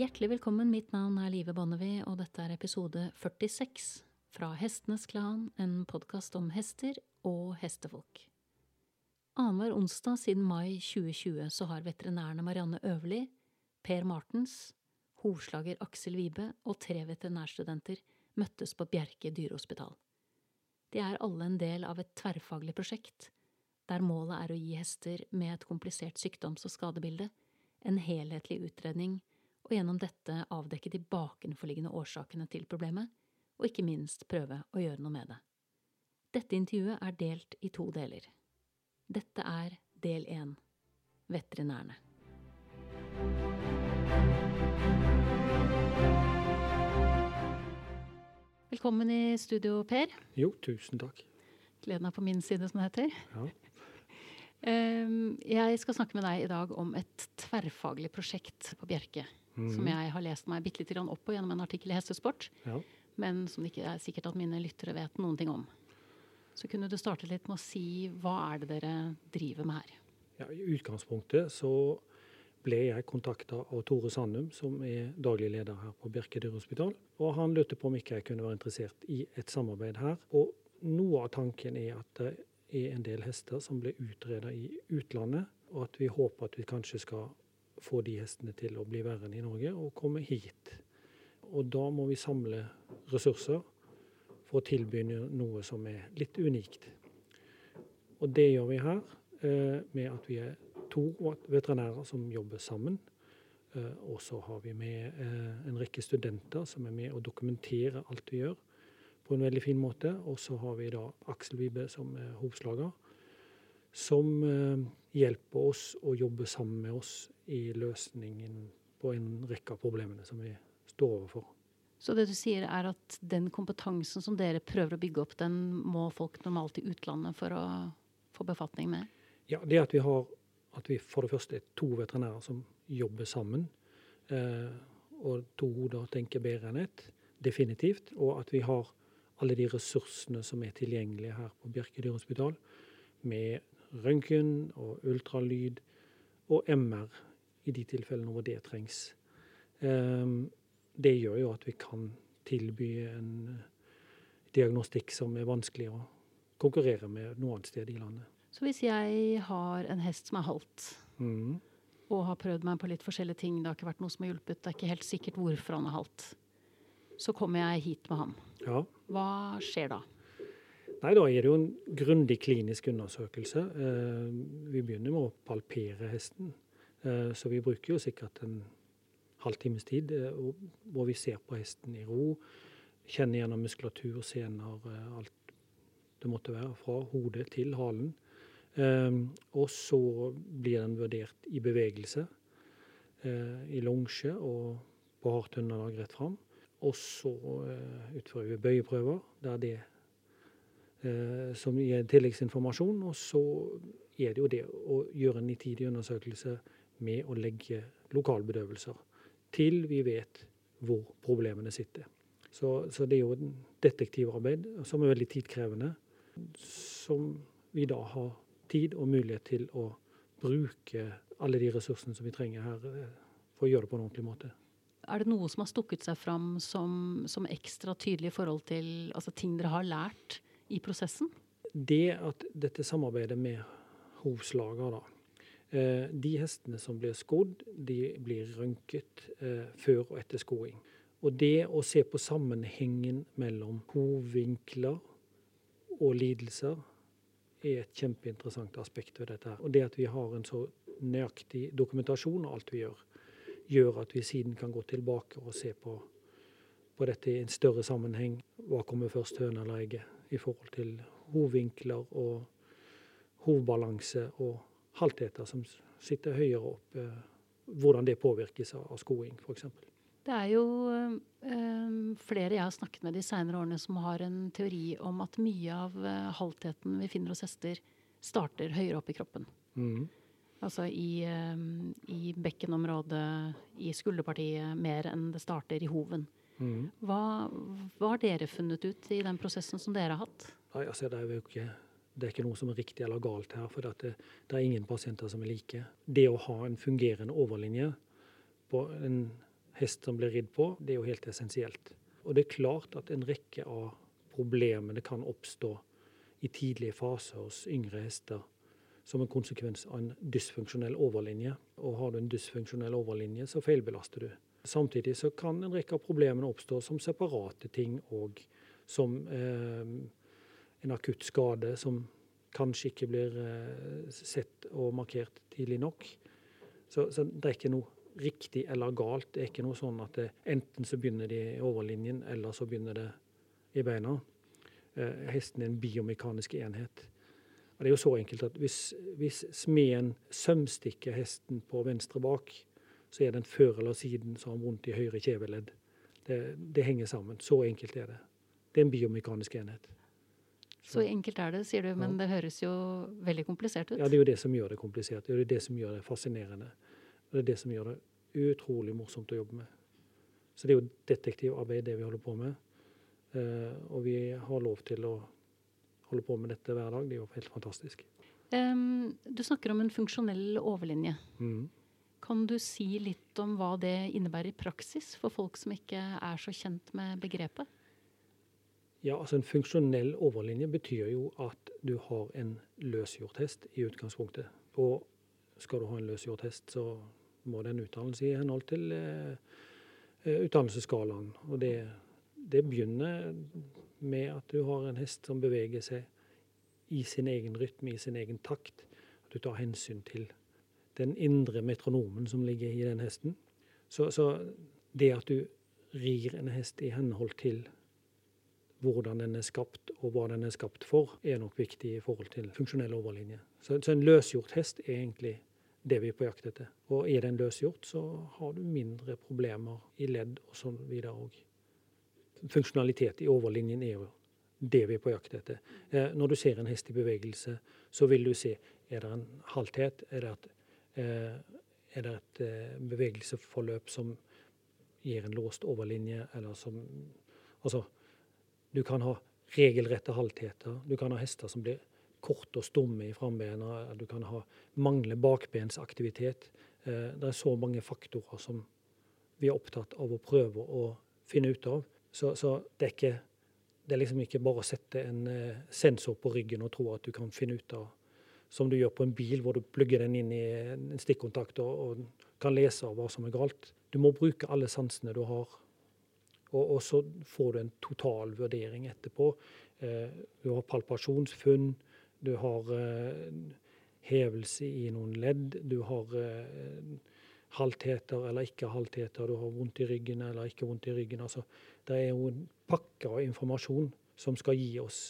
Hjertelig velkommen, mitt navn er Live Bonnevie, og dette er episode 46 fra Hestenes Klan, en podkast om hester og hestefolk. Annenhver onsdag siden mai 2020 så har veterinærene Marianne Øverli, Per Martens, hovslager Aksel Vibe og tre veterinærstudenter møttes på Bjerke dyrehospital. De er alle en del av et tverrfaglig prosjekt, der målet er å gi hester med et komplisert sykdoms- og skadebilde en helhetlig utredning og gjennom dette avdekke de bakenforliggende årsakene til problemet, og ikke minst prøve å gjøre noe med det. Dette intervjuet er delt i to deler. Dette er del én veterinærene. Velkommen i studio, Per. Jo, tusen takk. Gleden er på min side, som det heter. Ja. Ehm, Jeg skal snakke med deg i dag om et tverrfaglig prosjekt på Bjerke. Som jeg har lest meg bitte lite opp på gjennom en artikkel i Hestesport. Ja. Men som det ikke er sikkert at mine lyttere vet noen ting om. Så kunne du starte litt med å si hva er det dere driver med her? Ja, I utgangspunktet så ble jeg kontakta av Tore Sandum, som er daglig leder her på Birkedyr dyrehospital. Og han lurte på om ikke jeg kunne være interessert i et samarbeid her. Og noe av tanken er at det er en del hester som ble utreda i utlandet, og at vi håper at vi kanskje skal få de hestene til å bli verre enn i Norge og komme hit. Og da må vi samle ressurser for å tilby noe som er litt unikt. Og det gjør vi her eh, med at vi er to veterinærer som jobber sammen. Eh, og så har vi med eh, en rekke studenter som er med og dokumenterer alt vi gjør på en veldig fin måte. Og så har vi da Aksel Vibe som er hovslager, som eh, hjelper oss og jobber sammen med oss i løsningen på en rekke av problemene som vi står overfor. Så det du sier er at den kompetansen som dere prøver å bygge opp, den må folk normalt i utlandet for å få befatning med? Ja, det at vi har at vi for det første er to veterinærer som jobber sammen, eh, og to hoder tenker bedre enn ett, definitivt. Og at vi har alle de ressursene som er tilgjengelige her på Bjerke dyrehospital, med røntgen og ultralyd og MR i de tilfellene hvor det trengs. Eh, det gjør jo at vi kan tilby en diagnostikk som er vanskelig å konkurrere med noe annet sted i landet. Så hvis jeg har en hest som er halt, Mm. og har prøvd meg på litt forskjellige ting, det har ikke vært noe som har hjulpet, det er ikke helt sikkert hvorfor han er halt, så kommer jeg hit med ham. Ja. Hva skjer da? Nei, da er det jo en grundig klinisk undersøkelse. Eh, vi begynner med å palpere hesten. Eh, så vi bruker jo sikkert en halvtimes tid eh, hvor vi ser på hesten i ro. Kjenner gjennom muskulatur, sener, alt det måtte være, fra hodet til halen. Og så blir den vurdert i bevegelse, i longe og på hardt underlag rett fram. Og så utfører vi bøyeprøver, der det som gir tilleggsinformasjon. Og så er det jo det å gjøre en nitidig undersøkelse med å legge lokalbedøvelser til vi vet hvor problemene sitter. Så, så det er jo et detektivarbeid som er veldig tidkrevende, som vi da har tid og mulighet til å bruke alle de ressursene som vi trenger her, eh, for å gjøre det på en ordentlig måte. Er det noe som har stukket seg fram som, som ekstra tydelig i forhold til altså, ting dere har lært i prosessen? Det at dette samarbeidet med hovslager, da. Eh, de hestene som blir skodd, de blir røntget eh, før og etter skoing. Og det å se på sammenhengen mellom hovvinkler og lidelser er et kjempeinteressant aspekt ved dette. Og det at vi har en så nøyaktig dokumentasjon av alt vi gjør, gjør at vi siden kan gå tilbake og se på, på dette i en større sammenheng. Hva kommer først, høna eller egget, i forhold til hovvinkler og hovbalanse og haltheter som sitter høyere opp. eh, Hvordan det påvirkes av skoing, f.eks. Det er jo øh, flere jeg har snakket med de senere årene som har en teori om at mye av eh, haltheten vi finner hos hester, starter høyere opp i kroppen. Mm. Altså i, øh, i bekkenområdet, i skulderpartiet, mer enn det starter i hoven. Mm. Hva, hva har dere funnet ut i den prosessen som dere har hatt? Nei, altså det er jo ikke det er ikke noe som er riktig eller galt her, for det, det er ingen pasienter som er like. Det å ha en fungerende overlinje på en hest som blir ridd på, det er jo helt essensielt. Og det er klart at en rekke av problemene kan oppstå i tidlige faser hos yngre hester som en konsekvens av en dysfunksjonell overlinje. Og har du en dysfunksjonell overlinje, så feilbelaster du. Samtidig så kan en rekke av problemene oppstå som separate ting og som eh, en akutt skade som kanskje ikke blir eh, sett og markert tidlig nok. Så, så, det er ikke noe riktig eller galt. Det er ikke noe sånn at det, enten så begynner de i overlinjen, eller så begynner det i beina. Eh, hesten er en biomekanisk enhet. Og Det er jo så enkelt at hvis, hvis smeden sømstikker hesten på venstre bak, så er den før eller siden så har vondt i høyre kjeveledd. Det, det, henger sammen. Så enkelt er det. Det er en biomekanisk enhet. Så, enkelt er det, sier du, men det høres jo veldig komplisert ut? Ja, det er jo det som gjør det komplisert. Det er det som gjør det fascinerende. Og det er det som gjør det utrolig morsomt å jobbe med. Så det er jo detektivarbeid, det vi holder på med. Uh, og vi har lov til å holde på med dette hver dag. Det er jo helt fantastisk. Um, du snakker om en funksjonell overlinje. Mm. Kan du si litt om hva det innebærer i praksis for folk som ikke er så kjent med begrepet? Ja, altså En funksjonell overlinje betyr jo at du har en løsgjort hest i utgangspunktet. Og skal du ha en løsgjort hest, så må det en utdannelse i henhold til eh, eh utdannelsesskalaen. Og det, det begynner med at du har en hest som beveger seg i sin egen rytme, i sin egen takt. At du tar hensyn til den indre metronomen som ligger i den hesten. Så, så det at du rir en hest i henhold til hvordan den er skapt og hva den er skapt for, er nok viktig i forhold til funksjonell overlinje. Så, så en løsgjort hest er egentlig det vi er på jakt etter. Og er den løsgjort, så har du mindre problemer i ledd og sånn videre òg funksjonalitet i overlinjen er jo det vi er på jakt etter. Eh, når du ser en hest i bevegelse, så vil du se er det en halthet, er det et, eh, er det et bevegelsesforløp bevegelseforløp som gir en låst overlinje, eller som Altså, du kan ha regelrette haltheter. Du kan ha hester som blir korte og stumme i frambena. Du kan ha mangle bakbensaktivitet. Eh, det er så mange faktorer som vi er opptatt av å prøve å finne ut av. Så, så det, er ikke, det, er liksom ikke bare å sette en eh, sensor på ryggen og tro at du kan finne ut av Som du gjør på en bil, hvor du plugger den inn i en stikkontakt og, og kan lese av hva som er galt. Du må bruke alle sansene du har. Og, og så får du en total vurdering etterpå. Eh, du har palpasjonsfunn, du har eh, hevelse i noen ledd, du har eh, haltheter eller ikke haltheter, du har vondt i ryggen eller ikke vondt i ryggen. Altså, det er jo en pakke av informasjon som skal gi oss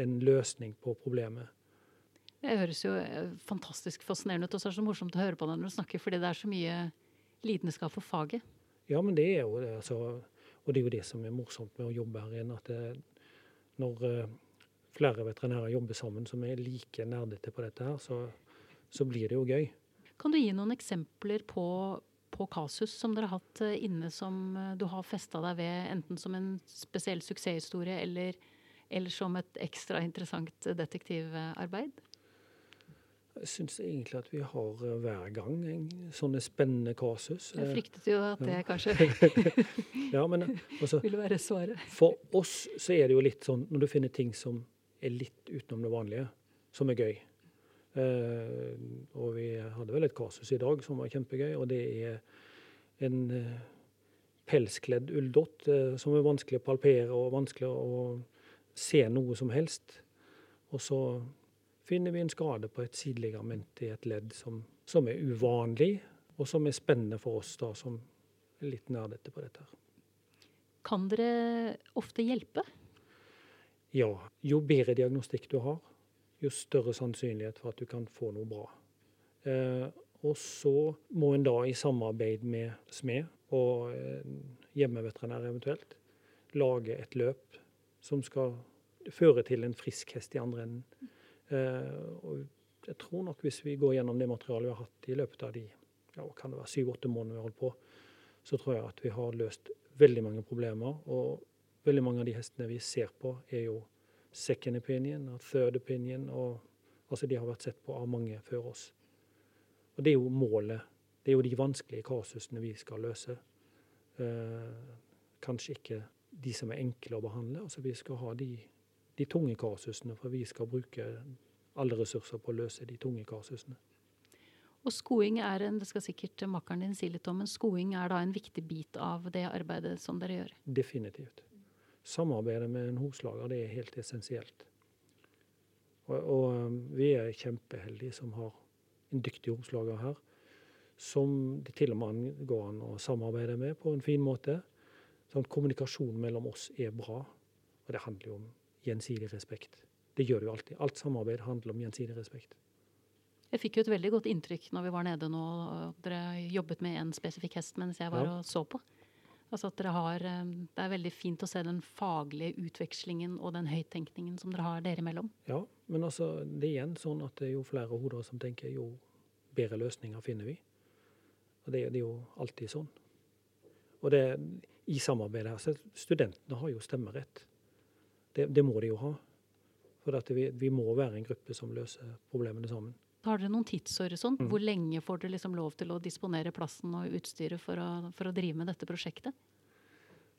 en løsning på problemet. Det høres jo eh, fantastisk fascinerende ut, og så er det så morsomt å høre på deg når du snakker, fordi det er så mye lidenskap for faget. Ja, men det er jo det. Altså, og det er jo det som er morsomt med å jobbe her igjen. At det, når uh, flere veterinærer jobber sammen som er like nerdete på dette her, så, så blir det jo gøy. Kan du gi noen eksempler på, på kasus som dere har hatt eh, inne som eh, du har festa deg ved, enten som en spesiell suksesshistorie eller, eller som et ekstra interessant detektivarbeid? Jeg syns egentlig at vi har eh, hver gang en sånne spennende kasus. Jeg fryktet jo at det ja. kanskje ja, men, altså, ville være svaret. For oss så er det jo litt sånn når du finner ting som er litt utenom det vanlige, som er gøy. Uh, og vi hadde vel et kasus i dag som var kjempegøy, og det er en pelskledd ulldott uh, som er vanskelig å palpere og vanskelig å se noe som helst. Og så finner vi en skade på et sideligament i et ledd som, som, er uvanlig, og som er spennende for oss da, som er litt nerdete på dette. Kan dere ofte hjelpe? Ja. Jo bedre diagnostikk du har, jo større sannsynlighet for at du kan få noe bra. Eh, og så må en da i samarbeid med smed og eh, hjemmeveterinær eventuelt lage et løp som skal føre til en frisk hest i andre enden. Eh, og jeg tror nok hvis vi går gjennom det materialet vi har hatt i løpet av de ja, kan det være syv-åtte månedene vi har holdt på, så tror jeg at vi har løst veldig mange problemer. Og veldig mange av de hestene vi ser på, er jo second opinion og third opinion. og altså De har vært sett på av mange før oss. Og Det er jo målet. Det er jo de vanskelige kasusene vi skal løse. Eh, kanskje ikke de som er enkle å behandle. Altså vi skal ha de, de tunge kasusene, for vi skal bruke alle ressurser på å løse de tunge kasusene. Og skoing er en, det skal sikkert makkeren din si litt om, men skoing er da en viktig bit av det arbeidet som dere gjør? Definitivt. Samarbeidet med en hoslager det er helt essensielt. Og, og um, vi er kjempeheldige som har en dyktig hoslager her, som det til og med går an å samarbeide med på en fin måte. Sånn kommunikasjon mellom oss er bra, og det handler jo om gjensidig respekt. Det gjør det jo alltid. Alt samarbeid handler om gjensidig respekt. Jeg fikk jo et veldig godt inntrykk når vi var nede nå, og dere jobbet med en spesifikk hest mens jeg var ja. og så på. Altså at dere har, eh, Det er veldig fint å se den faglige utvekslingen og den høyttenkningen som dere har dere imellom. Ja, men altså, det er igjen sånn at er jo flere hoder som tenker, jo bedre løsninger finner vi. Og det, det er jo alltid sånn. Og det, i samarbeidet her, så Studentene har jo stemmerett. Det, det må de jo ha. For vi, vi, må være en gruppe som løser problemene sammen. Har dere noen tidshorisont? Mm. Hvor lenge får dere liksom lov til å disponere plassen og utstyret for å, for å drive med dette prosjektet?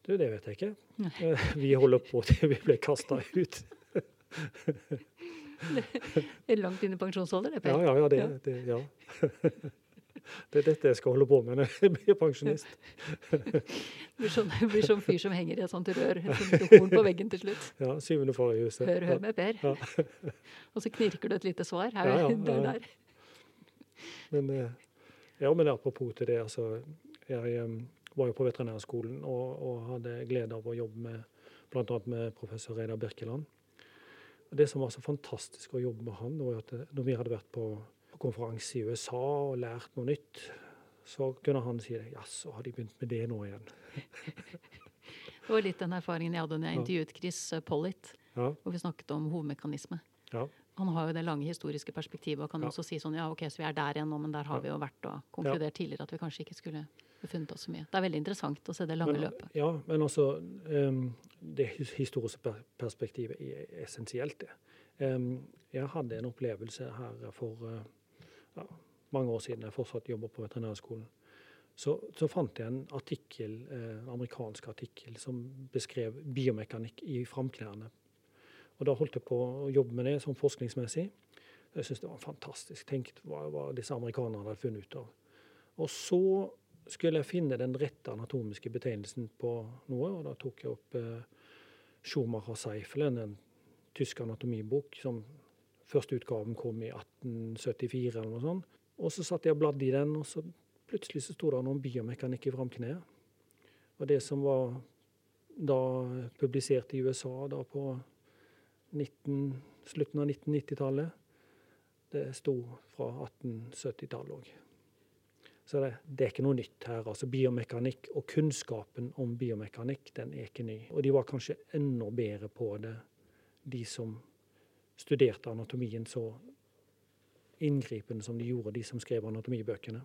Du, det vet jeg ikke. Nei. Vi holder på til vi blir kasta ut. det er langt inn i pensjonsalder, det, Per? Ja, ja, ja. Det, det, ja. Det er dette jeg skal holde på med når jeg blir pensjonist. Du blir sånn, blir sånn fyr som henger i et sånt rør, et sånt horn på veggen til slutt. Ja, syvende far i huset. Hør, hør med Per. Ja. Og så knirker du et lite svar her, ja, der, der. Men, eh, ja, men apropos til det, altså. Jeg var jo på veterinærskolen og, og, hadde glede av å jobbe med bl.a. med professor Reidar Birkeland. Det som var så fantastisk å jobbe med han, var at eh, når vi hadde vært på konferanse i USA og lært noe nytt, så kunne han si det. Jaså, har de begynt med det nå igjen? det var litt den erfaringen jeg hadde når jeg intervjuet Chris Pollitt, ja. hvor vi snakket om hovedmekanisme. Ja. Han har jo det lange historiske perspektivet og kan ja. også si sånn ja, ok, så vi er der igjen nå, men der har vi jo vært og konkludert tidligere at vi kanskje ikke skulle befunnet oss så mye. Det er veldig interessant å se det lange men, løpet. Ja, men altså um, Det historiske perspektivet er essensielt, det. Um, jeg hadde en opplevelse her for uh, ja, mange år siden jeg fortsatt jobber på veterinærskolen, så, så, fant jeg en artikkel, eh, amerikansk artikkel som beskrev biomekanikk i framklærne. Og Da holdt jeg på å jobbe med det sånn forskningsmessig. Jeg syntes det var fantastisk. Tenk hva, hva disse amerikanerne hadde funnet ut av. Og så skulle jeg finne den rette anatomiske betegnelsen på noe, og da tok jeg opp eh, Schumacher Seifelen, en tysk anatomibok som Første utgaven kom i 1874 eller noe sånt. Og så satt jeg og bladde i den, og så plutselig så sto det noe om biomekanikk i framkneet. Og det som var da publisert i USA da på 19, slutten av 1990-tallet, det sto fra 1870-tallet òg. Så det, det, er ikke noe nytt her. altså Biomekanikk og kunnskapen om biomekanikk den er ikke ny. Og de var kanskje enda bedre på det, de som studerte anatomien så inngripende som de gjorde, de som skrev anatomibøkene.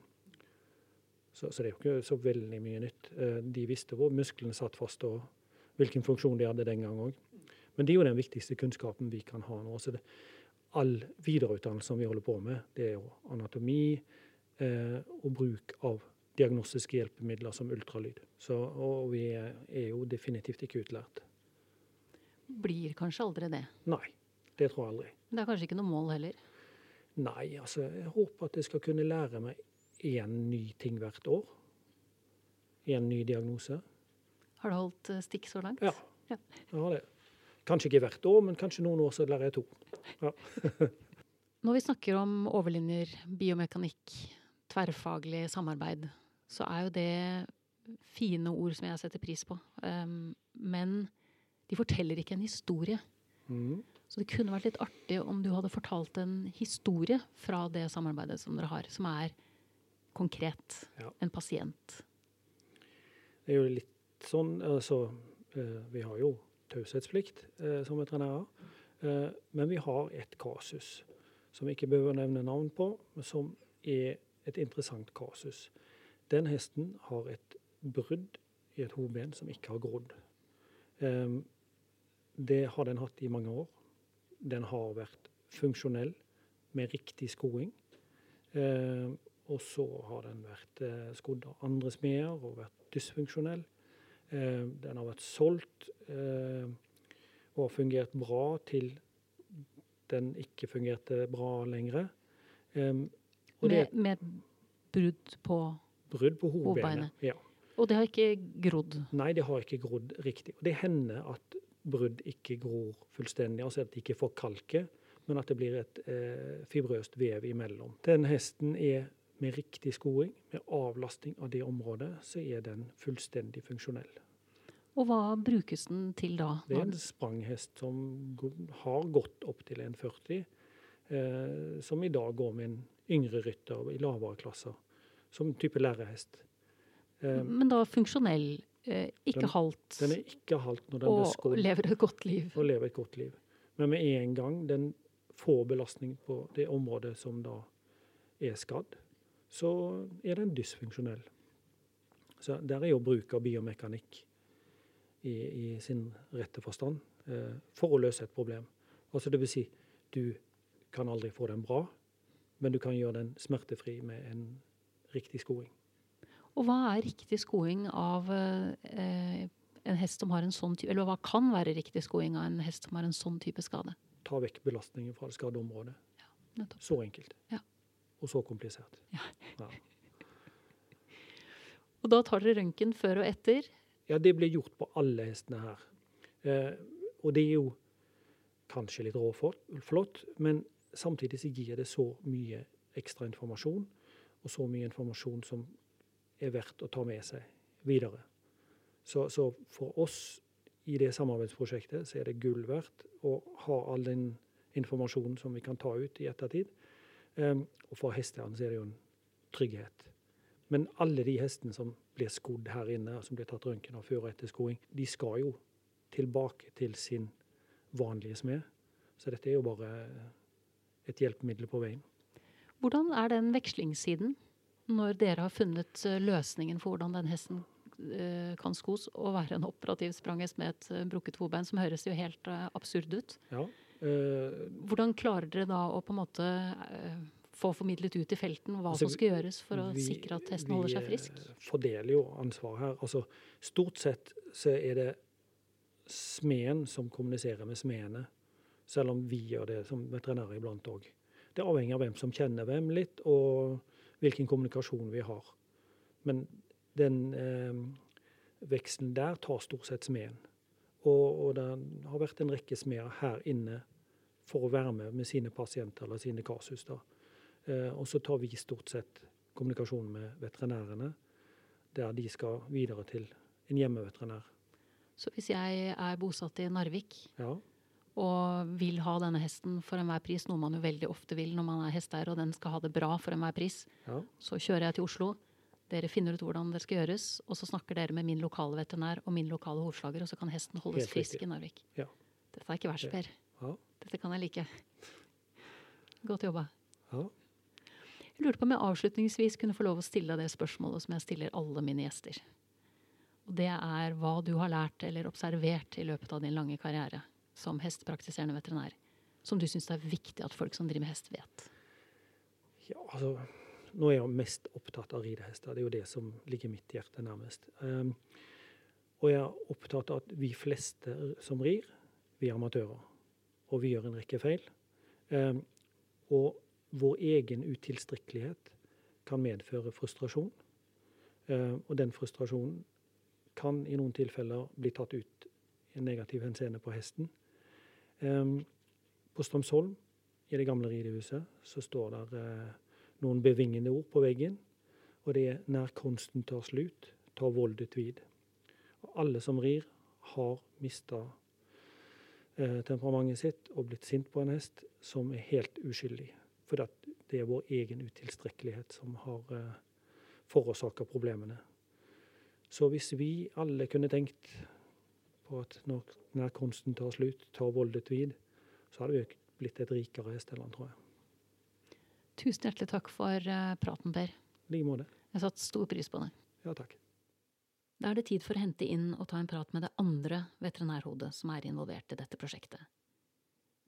Så, så, det er jo ikke så veldig mye nytt. Eh, de visste hvor musklene satt fast, og hvilken funksjon de hadde den gang òg. Men det er jo den viktigste kunnskapen vi kan ha nå. Så det, all videreutdannelse som vi holder på med, det er jo anatomi eh, og bruk av diagnostiske hjelpemidler som ultralyd. Så, og vi er, er jo definitivt ikke utlært. Blir kanskje aldri det? Nei. Det tror jeg aldri. Det er kanskje ikke noe mål heller? Nei, altså jeg håper at jeg skal kunne lære meg én ny ting hvert år. Én ny diagnose. Har du holdt eh, stikk så langt? Ja. ja. Jeg har det. Kanskje ikke hvert år, men kanskje noen år så lærer jeg to. Ja. Når vi snakker om overlinjer, biomekanikk, tverrfaglig samarbeid, så er jo det fine ord som jeg setter pris på. Um, men de forteller ikke en historie. Mm. Så det kunne vært litt artig om du hadde fortalt en historie fra det samarbeidet som dere har, som er konkret. Ja. En pasient. Det er jo litt sånn altså, eh, Vi har jo taushetsplikt eh, som veterinærer. Eh, men vi har et kasus som vi ikke behøver å nevne navn på, men som er et interessant kasus. Den hesten har et brudd i et hovedben som ikke har grodd. Det har den hatt i mange år. Den har vært funksjonell med riktig skoing. Eh, og så har den vært eh, skodd av andre smeder og vært dysfunksjonell. Eh, den har vært solgt eh, og fungert bra til den ikke fungerte bra lenger. Um, med, med, brudd på Brudd på hovedbenet. Ja. Og det har ikke grodd? Nei, det har ikke grodd riktig. Og det hender at brudd ikke gror fullstendig, altså at de ikke får kalke, men at det blir et eh, fibrøst vev imellom. Den hesten er med riktig skoing, med avlasting av det området, så er den fullstendig funksjonell. Og hva brukes den til da? Det er en spranghest som har gått opp til 1,40, eh, som i dag går med en yngre rytter i lavere klasser, som type lærerhest. Eh, Men da funksjonell, eh, ikke den, halvt? Den er ikke halt når den og skodd. Og lever et godt liv? Og lever et godt liv. Men med en gang den får belastning på det området som da er skadd, så er den dysfunksjonell. Så der er jo bruk av biomekanikk i, i sin rette forstand eh, for å løse et problem. Altså det vil si, du kan aldri få den bra, men du kan gjøre den smertefri med en riktig skoing. Og hva er riktig skoing av eh, en hest som har en sånn type Eller hva kan være riktig skoing av en hest som har en sånn type skade? Ta vekk belastningen fra det skadde området. Ja, så enkelt. Ja. Og så komplisert. Ja. ja. og da tar dere røntgen før og etter? Ja, det blir gjort på alle hestene her. Eh, og det er jo kanskje litt råflott, men samtidig så gir det så mye ekstra informasjon, og så mye informasjon som er verdt å ta med seg videre. Så, så for oss i det samarbeidsprosjektet så er det gull verdt å ha all den informasjonen som vi kan ta ut i ettertid. Um, og for hesteeieren er det jo en trygghet. Men alle de hestene som blir skodd her inne, som blir tatt røntgen av før og etter skoing, de skal jo tilbake til sin vanlige smed. Så dette er jo bare et hjelpemiddel på veien. Hvordan er den vekslingssiden når dere har funnet eh, løsningen for hvordan den hesten eh, kan skos og være en operativ spranghest med et eh, brukket hodebein, som høres jo helt absurd ut. Ja, Uh, hvordan klarer dere da å på en måte få formidlet ut i felten hva altså, som skal gjøres for å vi, sikre at hesten holder seg frisk? Vi fordeler jo ansvaret her. Altså, stort sett så er det smeden som kommuniserer med smedene, selv om vi gjør det som veterinærer iblant òg. Det avhenger av hvem som kjenner hvem litt, og hvilken kommunikasjon vi har. Men den eh, veksten der tar stort sett smeden. Og, og, det har vært en rekke smeder her inne for å være med med sine pasienter eller sine kasus. da. Eh, og så tar vi stort sett kommunikasjon med veterinærene, der de skal videre til en hjemmeveterinær. Så hvis jeg er bosatt i Narvik ja. Og vil ha denne hesten for enhver pris, noe man jo veldig ofte vil når man er hesteeier og den skal ha det bra for enhver pris, ja. så kjører jeg til Oslo. Dere finner ut hvordan det skal gjøres, og så snakker dere med min lokale veterinær og min lokale hovslager, og så kan hesten holdes frisk i Narvik. Ja. Dette er ikke verst, Per. Dette kan jeg like. Godt jobba. Ja. Jeg lurte på om jeg avslutningsvis kunne få lov å stille deg det spørsmålet som jeg stiller alle mine gjester. Og det er hva du har lært eller observert i løpet av din lange karriere som hestepraktiserende veterinær, som du syns er viktig at folk som driver med hest, vet. Ja, altså, Nå er jeg mest opptatt av ridehester. Det er jo det som ligger mitt hjerte nærmest. Um, og jeg er opptatt av at vi fleste som rir, vi er amatører. Og vi gjør en rekke feil. Um, og vår egen utilstrekkelighet kan medføre frustrasjon. Uh, og den frustrasjonen kan i noen tilfeller bli tatt ut i en negativ henseende på hesten. Eh, på Strømsholm, i det gamle ridehuset, så står det eh, noen bevingende ord på veggen. Og det er 'Nær konsten tar slut, tar voldet vid'. Og alle som rir, har mista temperamentet sitt og blitt sint på en hest som er helt uskyldig. For det er vår egen utilstrekkelighet som har eh, forårsaka problemene. Så hvis vi alle kunne tenkt på at når nærkunsten tar slutt, tar voldet vid, så hadde vi blitt et rikere hesteland, tror jeg. Tusen hjertelig takk for uh, praten, Per. I like måte. Jeg har satt stor pris på det. Ja, takk. Da er det tid for å hente inn og ta en prat med det andre veterinærhodet som er involvert i dette prosjektet.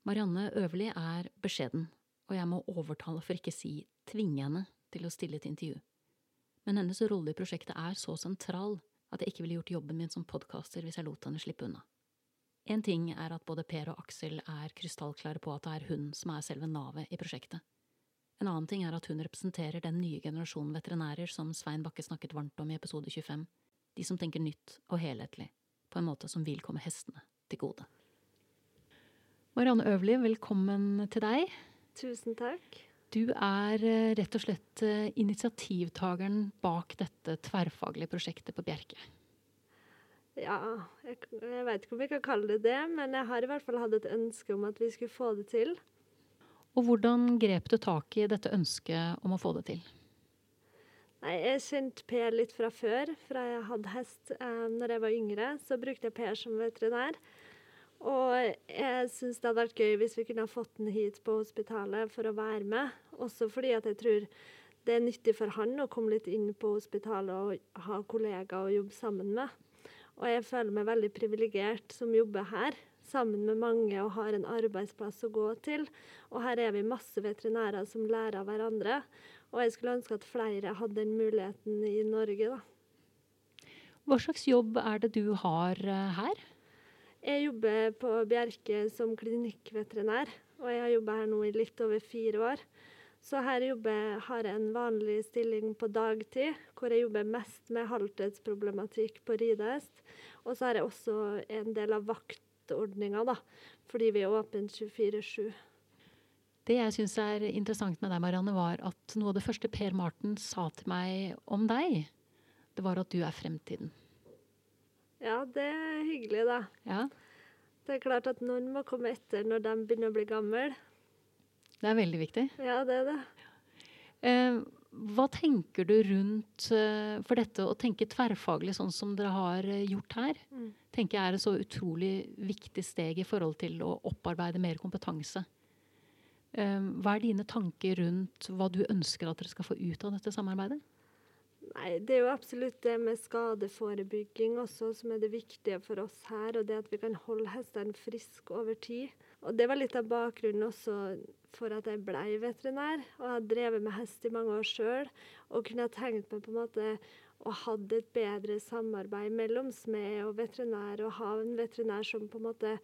Marianne Øverli er beskjeden og jeg må overtale, for ikke si tvinge henne, til å stille et intervju. Men hennes rolle i prosjektet er så sentral at jeg ikke ville gjort jobben min som podkaster hvis jeg lot henne slippe unna. En ting er at både Per og Aksel er krystallklare på at det er hun som er selve navet i prosjektet. En annen ting er at hun representerer den nye generasjonen veterinærer som Svein Bakke snakket varmt om i episode 25, de som tenker nytt og helhetlig, på en måte som vil komme hestene til gode. Marianne Øverli, velkommen til deg. Tusen takk. Du er eh, rett og slett eh, initiativtakeren bak dette tverrfaglige prosjektet på Bjerke. Ja, jeg, jeg veit ikke om vi kan kalle det det, men jeg har i hvert fall hatt et ønske om at vi skulle få det til. Og hvordan grep du tak i dette ønsket om å få det til? Nei, Jeg kjente Per litt fra før, fra jeg hadde hest. Eh, når jeg var yngre, så brukte jeg Per som veterinær. Og jeg syns det hadde vært gøy hvis vi kunne ha fått den hit på hospitalet for å være med. Også fordi at jeg tror det er nyttig for han å komme litt inn på hospitalet og ha kollegaer å jobbe sammen med. Og jeg føler meg veldig privilegert som jobber her, sammen med mange og har en arbeidsplass å gå til. Og her er vi masse veterinærer som lærer av hverandre. Og jeg skulle ønske at flere hadde den muligheten i Norge, da. Hva slags jobb er det du har eh, her? Jeg jobber på Bjerke som klinikkveterinær, og jeg har jobba her nå i litt over fire år. Så her jobber, har jeg en vanlig stilling på dagtid, hvor jeg jobber mest med halvtidsproblematikk på ridehest. Og så har jeg også en del av vaktordninga, da, fordi vi er åpne 24-7. Det jeg syns er interessant med deg, Marianne, var at noe av det første Per Marten sa til meg om deg, det var at du er fremtiden. Ja, det er hyggelig, da. Ja, Det er klart at noen må komme etter når de begynner å bli gamle. det er veldig viktig. Ja, det er det. Eh, hva tenker du rundt eh, For dette å tenke tverrfaglig sånn som dere har eh, gjort her, Mm. tenker jeg er et så utrolig viktig steg i forhold til å opparbeide mer kompetanse. Eh, hva er dine tanker rundt hva du ønsker at dere skal få ut av dette samarbeidet? Nei, det er jo absolutt det med skadeforebygging også som er det viktige for oss her, og det at vi kan holde hestene friske over tid. Og det var litt av bakgrunnen også for at jeg blei veterinær, og har drevet med hest i mange år sjøl, og kunne tenkt meg på en måte å ha et bedre samarbeid mellom smed og veterinær, og ha en veterinær som på en måte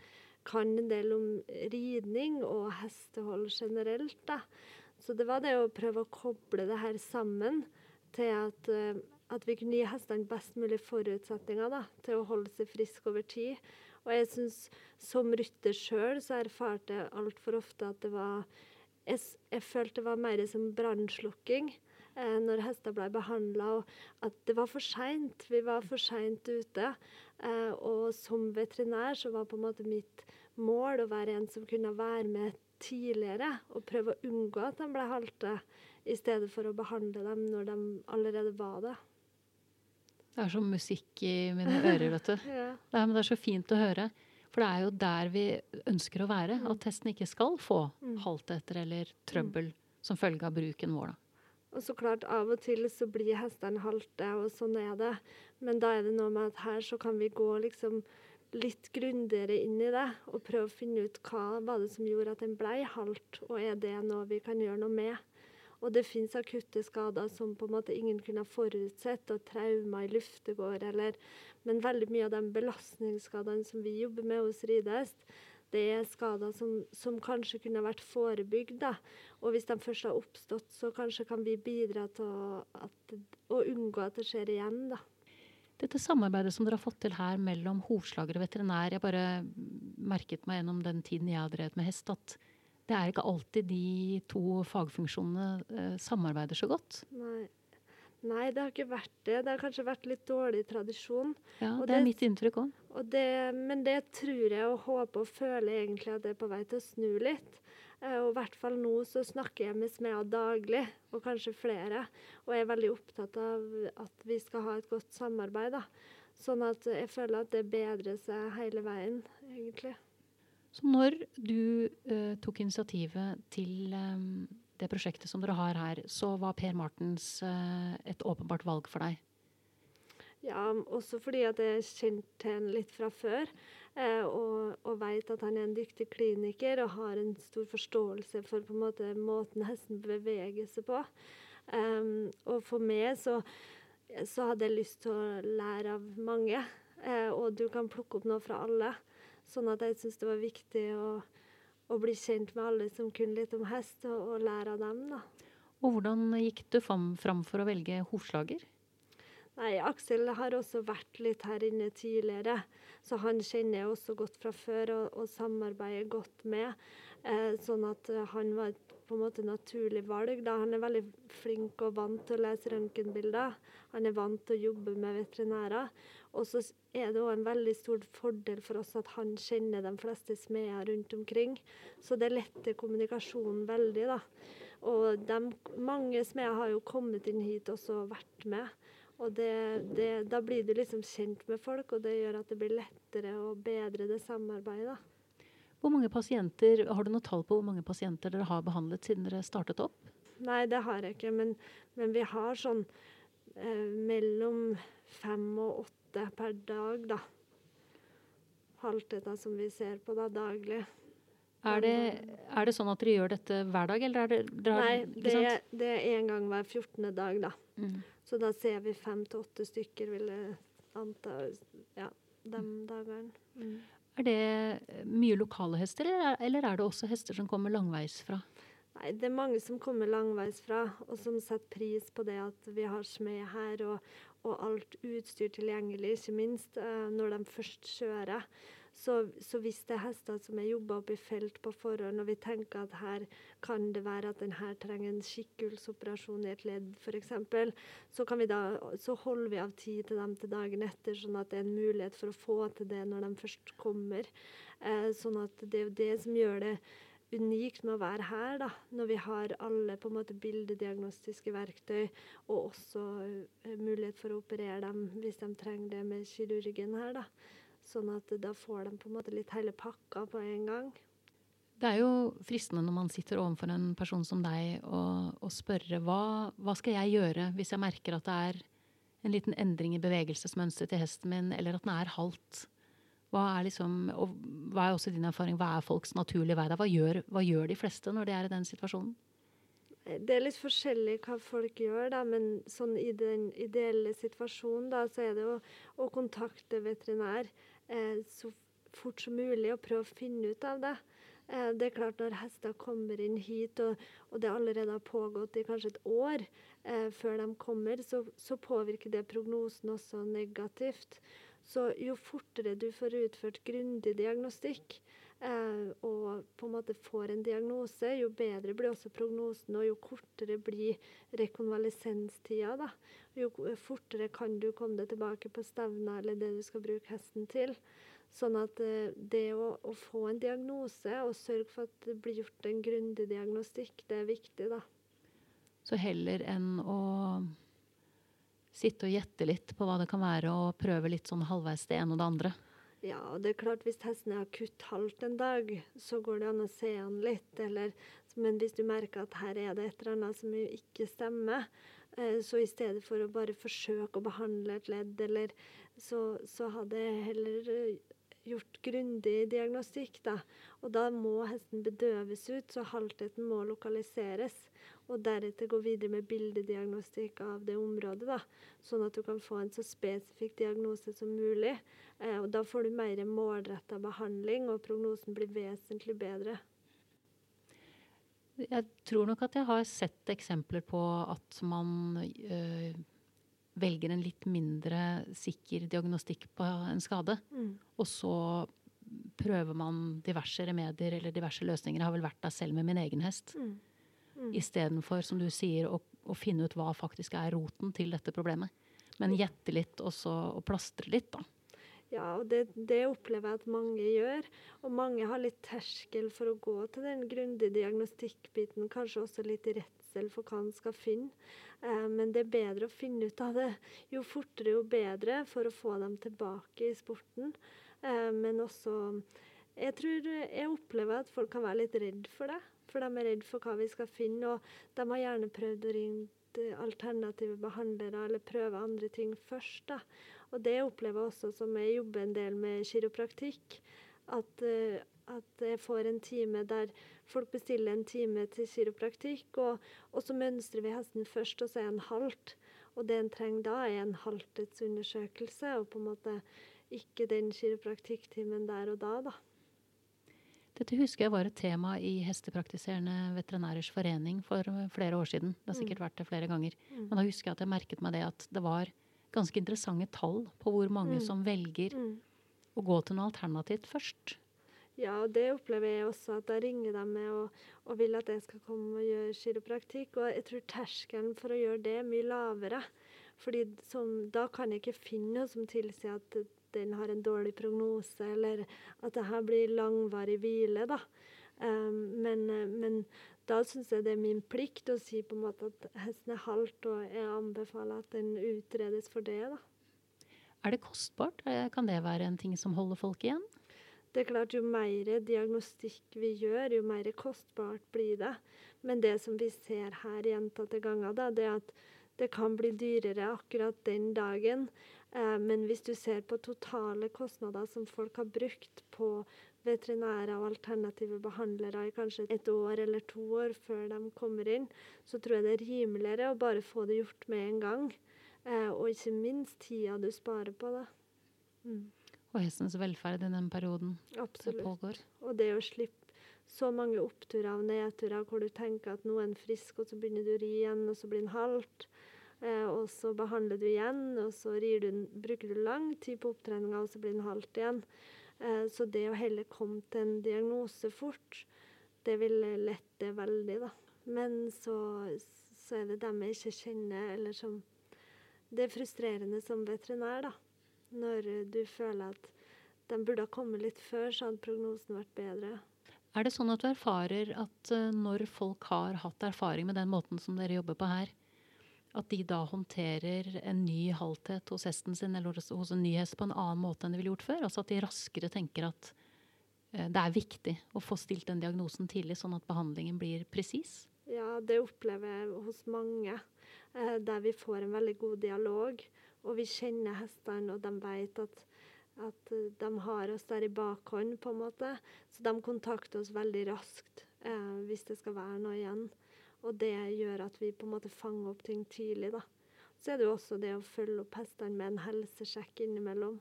kan en del om ridning og hestehold generelt, da. Så det var det å prøve å koble det her sammen til at, eh, at vi kunne gi hestene best mulig forutsetninger da, til å holde seg friske over tid. Og jeg syns som rytter sjøl så erfarte jeg altfor ofte at det var jeg, jeg følte det var mer som brannslukking eh, når hester ble behandla, og at det var for seint. Vi var for seint ute. Eh, og som veterinær så var på en måte mitt mål å være en som kunne være med tidligere og prøve å unngå at de ble halte, i stedet for å behandle dem når de allerede var det. Det er som musikk i mine ører, vet du. Ja. Det er, men det er så fint å høre. For det er jo der vi ønsker å være. Mm. At hesten ikke skal få Mm. halteter eller trøbbel som følge av bruken vår. Da. Og så klart, av og til så blir hestene halte, og sånn er det. Men da er det noe med at her så kan vi gå liksom litt grundigere inn i det, og prøve å finne ut hva var det som gjorde at den blei halt, og er det noe vi kan gjøre noe med. Og det fins akutte skader som på en måte ingen kunne ha forutsett, og traumer i luftegård eller Men veldig mye av de belastningsskadene som vi jobber med hos ridehest, det er skader som, som kanskje kunne vært forebygd. da. Og hvis de først har oppstått, så kanskje kan vi bidra til å, at, å unngå at det skjer igjen. da. Dette samarbeidet som dere har fått til her mellom hovslager og veterinær, jeg bare merket meg gjennom den tiden jeg har drevet med hest, at det er ikke alltid de to fagfunksjonene eh, samarbeider så godt. Nei. Nei, det har ikke vært det. Det har kanskje vært litt dårlig tradisjon. Ja, Og det er det- mitt inntrykk òg. Men det tror jeg og håper og føler egentlig at det er på vei til å snu litt. Eh, Og i hvert fall nå så snakker jeg med smeder daglig, og kanskje flere. Og jeg er veldig opptatt av at vi skal ha et godt samarbeid. da. Sånn at jeg føler at det bedrer seg hele veien, egentlig. Så når du uh, tok initiativet til um, det prosjektet som dere har her, så var Per Martens uh, et åpenbart valg for deg. Ja, også fordi at jeg kjente ham litt fra før. Eh, og og veit at han er en dyktig kliniker og har en stor forståelse for på en måte måten hesten beveger seg på. Um, og for meg så, så hadde jeg lyst til å lære av mange. Uh, og du kan plukke opp noe fra alle. Sånn at jeg syns det var viktig å, å, bli kjent med alle som kunne litt om hest, og, og lære av dem. da. Og hvordan gikk du fram, fram for å velge hovslager? Nei, Aksel har også vært litt her inne tidligere, så han kjenner jeg også godt fra før og, og samarbeider godt med. Eh, sånn at eh, han var på en måte naturlig valg. Da. Han er veldig flink og vant til å lese røntgenbilder. Han er vant til å jobbe med veterinærer. Og så er det òg en veldig stor fordel for oss at han kjenner de fleste smeder rundt omkring. Så det letter kommunikasjonen veldig, da. Og de, mange smeder har jo kommet inn hit også og vært med. Og det, det, da blir du liksom kjent med folk, og det gjør at det blir lettere og bedre det samarbeidet. Hvor mange pasienter, Har du noe tall på hvor mange pasienter dere har behandlet siden dere startet opp? Nei, det har jeg ikke, men, men vi har sånn eh, mellom fem og åtte per dag, da. Halvtetta som vi ser på da daglig. Er det, er det, sånn at dere gjør dette hver dag, eller er det dere, Nei, det, det er én gang hver 14. dag, da. Mm. Så da ser vi fem til åtte stykker, vil jeg anta, ja, de dagene. Mm. Er det mye lokale hester, eller er det også hester som kommer langveis fra? Nei, det er mange som kommer langveis fra, og som setter pris på det at vi har smed her, og, og alt utstyr tilgjengelig, ikke minst uh, når de først kjører. Så, så, hvis det er hester som er jobba opp i felt på forhånd, og vi tenker at her kan det være at den her trenger en skikkelsoperasjon i et ledd f.eks., så, så holder vi av tid til dem til dagen etter, sånn at det er en mulighet for å få til det når de først kommer. Eh, sånn at det er jo det som gjør det unikt med å være her, da, når vi har alle på en måte bildediagnostiske verktøy, og også uh, mulighet for å operere dem hvis de trenger det med kirurgen her. da. Sånn at da får de på en måte litt hele pakka på en gang. Det er jo fristende når man sitter overfor en person som deg, og spørre hva, hva skal jeg gjøre hvis jeg merker at det er en liten endring i bevegelsesmønsteret til hesten min, eller at den er halvt. Hva er, liksom, og hva er også din erfaring, hva er folks naturlige vei? Hva gjør, hva gjør de fleste når de er i den situasjonen? Det er litt forskjellig hva folk gjør, da, men sånn i den ideelle situasjonen da, så er det å, å kontakte veterinær så fort som mulig og prøve å finne ut av det. Eh, det er klart Når hester kommer inn hit, og, og det allerede har pågått i kanskje et år eh, før de kommer, så, så, påvirker det prognosen også negativt. Så jo fortere du får utført grundig diagnostikk, eh, og på en måte får en diagnose, jo bedre blir også prognosen, og jo kortere blir rekonvalesenstida. Da. Jo fortere kan du komme deg tilbake på stevna eller det du skal bruke hesten til. Sånn at eh, det å, å, få en diagnose og sørge for at det blir gjort en grundig diagnostikk, det er viktig, da. Så heller enn å sitte og gjette litt på hva det kan være, og prøve litt sånn halvveis det ene og det andre? Ja, og det er klart hvis hesten er akutt halvt en dag, så går det an å se han litt. Eller, men hvis du merker at her er det et eller annet som ikke stemmer, eh, så i stedet for å bare forsøke å behandle et ledd, eller så, så hadde jeg heller gjort grundig diagnostikk, da. Og da må hesten bedøves ut, så haltheten må lokaliseres og deretter gå videre med bildediagnostikk av det området. da, Sånn at du kan få en så spesifikk diagnose som mulig. Eh, og Da får du mer målretta behandling, og prognosen blir vesentlig bedre. Jeg tror nok at jeg har sett eksempler på at man øh, velger en litt mindre sikker diagnostikk på en skade. Mm. Og så prøver man diverse remedier eller diverse løsninger. Jeg har vel vært der selv med min egen hest. Mm. Mm. Istedenfor, som du sier, å, å, finne ut hva faktisk er roten til dette problemet. Men gjette litt og, så, og plastre litt, da. Ja, og det, det, opplever jeg at mange gjør. Og mange har litt terskel for å gå til den grundige diagnostikkbiten. Kanskje også litt redsel for hva en skal finne. Eh, men det er bedre å finne ut av det. Jo fortere, jo bedre for å få dem tilbake i sporten. Eh, men også Jeg tror jeg opplever at folk kan være litt redd for det. For de er redd for hva vi skal finne, og de har gjerne prøvd å ringe alternative behandlere eller prøve andre ting først. Da. Og det opplever jeg også som jeg jobber en del med kiropraktikk. At uh, at jeg får en time der folk bestiller en time til kiropraktikk, og, og så mønstrer vi hesten først, og så er en halvt. Og det en trenger da, er en haltetsundersøkelse, og på en måte ikke den kiropraktikktimen der og da, da. Dette husker jeg var et tema i Hestepraktiserende veterinærers forening for flere år siden. Det har sikkert vært det flere ganger. Mm. Men da husker jeg at jeg merket meg det at det var ganske interessante tall på hvor mange Mm. som velger Mm. å gå til noe alternativt først. Ja, og det opplever jeg også, at da ringer de meg og, og vil at jeg skal komme og gjøre kiropraktikk. Og jeg tror terskelen for å gjøre det er mye lavere. Fordi som, da kan jeg ikke finne noe som tilsier at den har en dårlig prognose, eller at det her blir langvarig hvile, da. Um, men, men da syns jeg det er min plikt å si på en måte at hesten er halvt, og jeg anbefaler at den utredes for det, da. Er det kostbart? Kan det være en ting som holder folk igjen? Det er klart, jo mer diagnostikk vi gjør, jo mer kostbart blir det. Men det som vi ser her gjentatte ganger, da, det er at det kan bli dyrere akkurat den dagen. Eh, men hvis du ser på totale kostnader som folk har brukt på veterinærer og alternative behandlere i kanskje et år eller to år før de kommer inn, så tror jeg det er rimeligere å bare få det gjort med en gang. Eh, og ikke minst tida du sparer på det. Mm, Og hestens velferd i den perioden det absolutt. pågår? Og det å slippe så mange oppturer og nedturer hvor du tenker at nå er en frisk, og så begynner du å ri igjen, og så blir den halvt. Eh, og så behandler du igjen, og så du, bruker du lang tid på opptreninga, og så blir den halvt igjen. Eh, så det å heller komme til en diagnose fort, det vil lette veldig, da. Men så, så er det dem jeg ikke kjenner, eller som Det er frustrerende som veterinær, da. Når du føler at de burde ha kommet litt før, så hadde prognosen vært bedre. Er det sånn at du erfarer at eh, når folk har hatt erfaring med den måten som dere jobber på her, at de da håndterer en ny halthet hos hesten sin eller hos, hos en ny hest på en annen måte enn de ville gjort før? Altså at de raskere tenker at eh, det er viktig å få stilt den diagnosen tidlig, sånn at behandlingen blir presis? Ja, det opplever jeg hos mange, eh, der vi får en veldig god dialog. Og vi kjenner hestene, og de vet at, at de har oss der i bakhånd, på en måte. Så de kontakter oss veldig raskt eh, hvis det skal være noe igjen. Og det gjør at vi på en måte fanger opp ting tidlig, da. Så er det jo også det å følge opp hestene med en helsesjekk innimellom.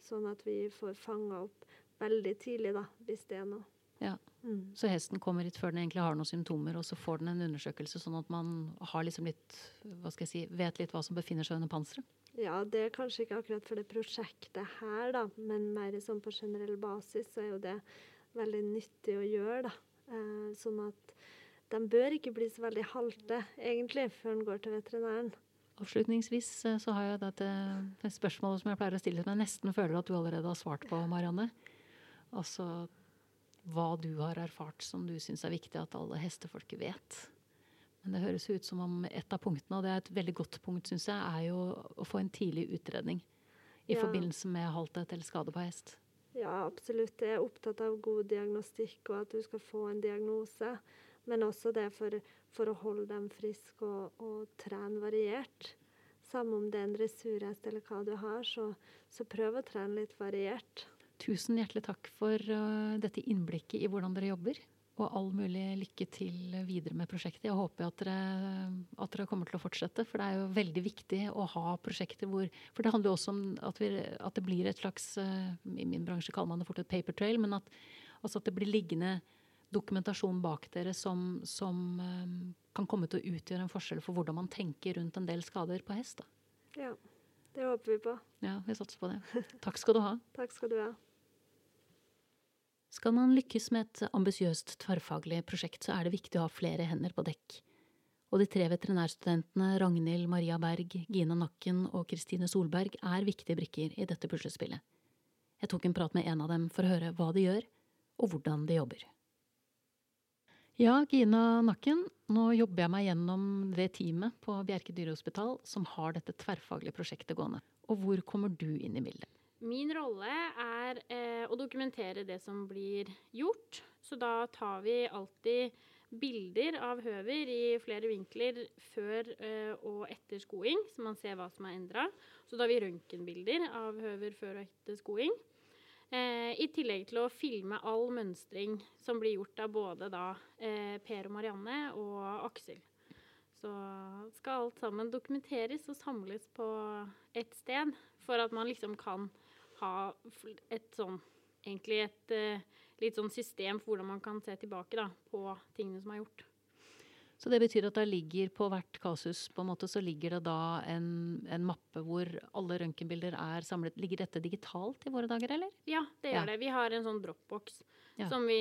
Sånn at vi får fanga opp veldig tidlig, da, hvis det er noe. Ja. Mm. Så hesten kommer hit før den egentlig har noen symptomer, og så får den en undersøkelse, sånn at man har liksom litt, hva skal jeg si, vet litt hva som befinner seg under panseret? Ja, det er kanskje ikke akkurat for det prosjektet her, da, men mer sånn på generell basis så er jo det veldig nyttig å gjøre, da. Eh, sånn at de bør ikke bli så veldig halte, egentlig, før en går til veterinæren. Avslutningsvis eh, så har jeg dette det spørsmålet som jeg pleier å stille, som jeg nesten føler at du allerede har svart på, Marianne. Altså hva du har erfart som du syns er viktig at alle hestefolket vet. Men det høres ut som om et av punktene, og det er et veldig godt punkt, syns jeg, er jo å få en tidlig utredning i Ja. forbindelse med halthet eller skade på hest. Ja, absolutt. Jeg er opptatt av god diagnostikk, og at du skal få en diagnose. Men også det for, for å holde dem friske og, og trene variert. Samme om det er en dressurhest eller hva du har, så, så prøv å trene litt variert. Tusen hjertelig takk for uh, dette innblikket i hvordan dere jobber. Og all mulig lykke til videre med prosjektet. Jeg håper at dere, at dere kommer til å fortsette. For det er jo veldig viktig å ha prosjekter hvor For det handler jo også om at, vi, at det blir et slags uh, I min bransje kaller man det fort et paper trail, men at, altså at det blir liggende dokumentasjon bak dere som, som um, kan komme til å utgjøre en forskjell for hvordan man tenker rundt en del skader på hest. Da. Ja, det håper vi på. Ja, vi satser på det. Takk skal du ha. Takk skal du ha. Skal man lykkes med et ambisiøst tverrfaglig prosjekt, så er det viktig å ha flere hender på dekk. Og de tre veterinærstudentene Ragnhild Maria Berg, Gina Nakken og Kristine Solberg er viktige brikker i dette puslespillet. Jeg tok en prat med en av dem for å høre hva de gjør, og hvordan de jobber. Ja, Gina Nakken, nå jobber jeg meg gjennom det teamet på Bjerke dyrehospital som har dette tverrfaglige prosjektet gående. Og hvor kommer du inn i bildet? Min rolle er eh, å dokumentere det som blir gjort. Så da tar vi alltid bilder av høver i flere vinkler før eh, og etter skoing, så man ser hva som er endra. Så da har vi røntgenbilder av høver før og etter skoing. Eh, I tillegg til å filme all mønstring som blir gjort av både da eh, Per og Marianne og Aksel. Så skal alt sammen dokumenteres og samles på ett sted, for at man liksom kan ha et sånn Egentlig et eh, litt sånn system for hvordan man kan se tilbake da, på tingene som er gjort. Så det betyr at det ligger på hvert kasus på en måte, så ligger det da en, en mappe hvor alle røntgenbilder er samlet. Ligger dette digitalt i våre dager, eller? Ja, det Ja. gjør det. Vi har en sånn dropbox Ja. som vi,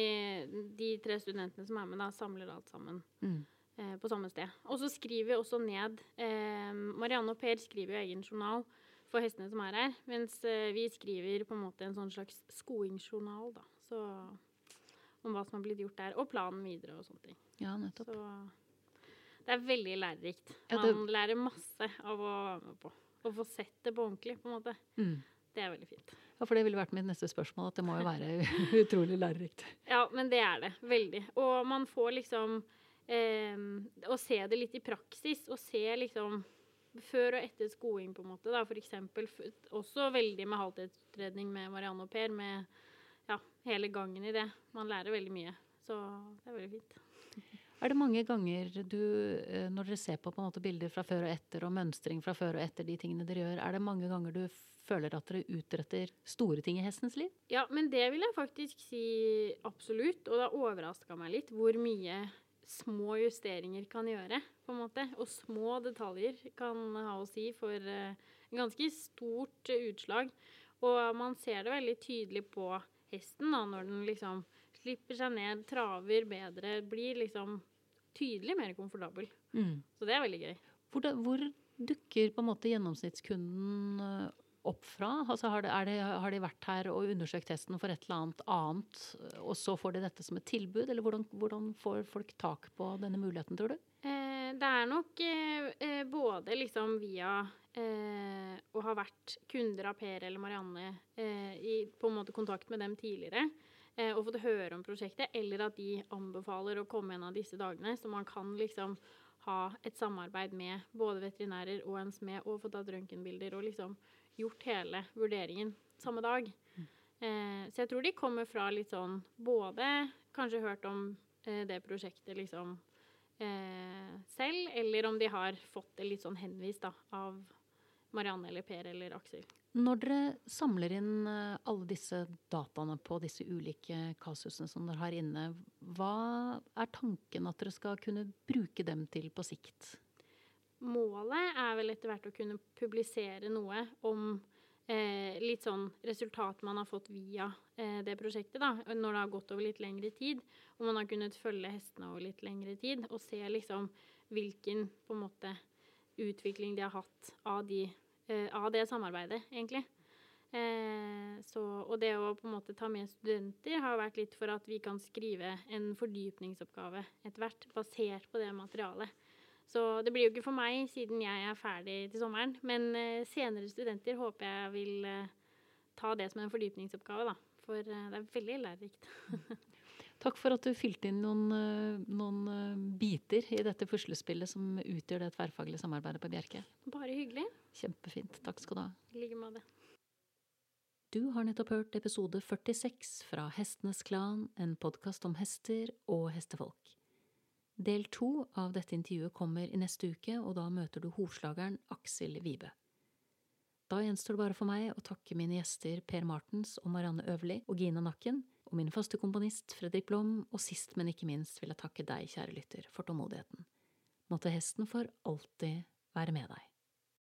de tre studentene som er med, da, samler alt sammen Mm. eh, på samme sted. Og så skriver vi også ned eh, Marianne og Per skriver jo egen journal for hestene som er her, mens eh, vi skriver på en måte en sånn slags skoingsjournal, da. Så om hva som har blitt gjort der, og planen videre og sånne ting. Ja, nettopp. Så det er veldig lærerikt. Ja, det- Man lærer masse av å være med på. Å få sett det på ordentlig, på en måte. Mm. Det er veldig fint. Ja, for det ville vært mitt neste spørsmål, at det må jo være utrolig lærerikt. Ja, men det er det. Veldig. Og man får liksom eh, Å se det litt i praksis, og se liksom før og etter skoing, på en måte. da, eksempel også veldig med halvtidsutredning med Marianne og Per, med ja, hele gangen i det. Man lærer veldig mye. Så det er veldig fint. Er det mange ganger du, eh, når dere ser på, på måte bilder fra før og etter, og mønstring fra før og etter de tingene dere gjør, er det mange ganger du føler at dere utretter store ting i hestens liv? Ja, men det vil jeg faktisk si absolutt. Og det har overraska meg litt hvor mye små justeringer kan gjøre, på en måte. Og små detaljer kan ha å si for uh, ganske stort utslag. Og man ser det veldig tydelig på hesten da, når den liksom slipper seg ned, traver bedre, blir liksom tydelig mer komfortabel. Så det er veldig gøy. Hvor, da, hvor dukker på en måte gjennomsnittskunden eh, opp fra? Altså har, det, det, har de vært her og undersøkt hesten for et eller annet annet, eh, og så får de dette som et tilbud? Eller hvordan, hvordan får folk tak på denne muligheten, tror du? Eh, det er nok eh, eh, både liksom via å ha vært kunder av Per eller Marianne i på en måte kontakt med dem tidligere, og fått høre om prosjektet, eller at de anbefaler å komme en av disse dagene, så man kan liksom ha et samarbeid med både veterinærer og en smed, og få tatt røntgenbilder og liksom gjort hele vurderingen samme dag. Eh, så jeg tror de kommer fra litt sånn både kanskje hørt om eh, det prosjektet liksom eh, selv, eller om de har fått det litt sånn henvist da, av Marianne eller Per eller Aksel. Når dere samler inn eh, alle disse dataene på disse ulike kasusene som dere har inne, hva er tanken at dere skal kunne bruke dem til på sikt? Målet er vel etter hvert å kunne publisere noe om eh, litt sånn resultat man har fått via eh, det prosjektet, da, når det har gått over litt lengre tid, og man har kunnet følge hestene over litt lengre tid, og se liksom hvilken på en måte utvikling de har hatt av, de, eh, av det samarbeidet, egentlig. Eh, så, og det å på en måte ta med studenter har vært litt for at vi kan skrive en fordypningsoppgave etter hvert, basert på det materialet. Så det blir jo ikke for meg siden jeg er ferdig til sommeren. Men eh, senere studenter håper jeg vil eh, ta det som en fordypningsoppgave, da. For eh, det er veldig lærerikt. Takk for at du fylte inn noen, noen biter i dette puslespillet som utgjør det tverrfaglige samarbeidet på Bjerke. Bare hyggelig. Kjempefint. Takk skal du ha. I like måte. Du har nettopp hørt episode 46 fra Hestenes Klan, en podkast om hester og hestefolk. Del to av dette intervjuet kommer i neste uke, og da møter du hovslageren Aksel Vibe. Da gjenstår det bare for meg å takke mine gjester Per Martens og Marianne Øverli og Gina Nakken, og min faste komponist Fredrik Blom, og sist, men ikke minst vil jeg takke deg, kjære lytter, for tålmodigheten. Måtte hesten for alltid være med deg.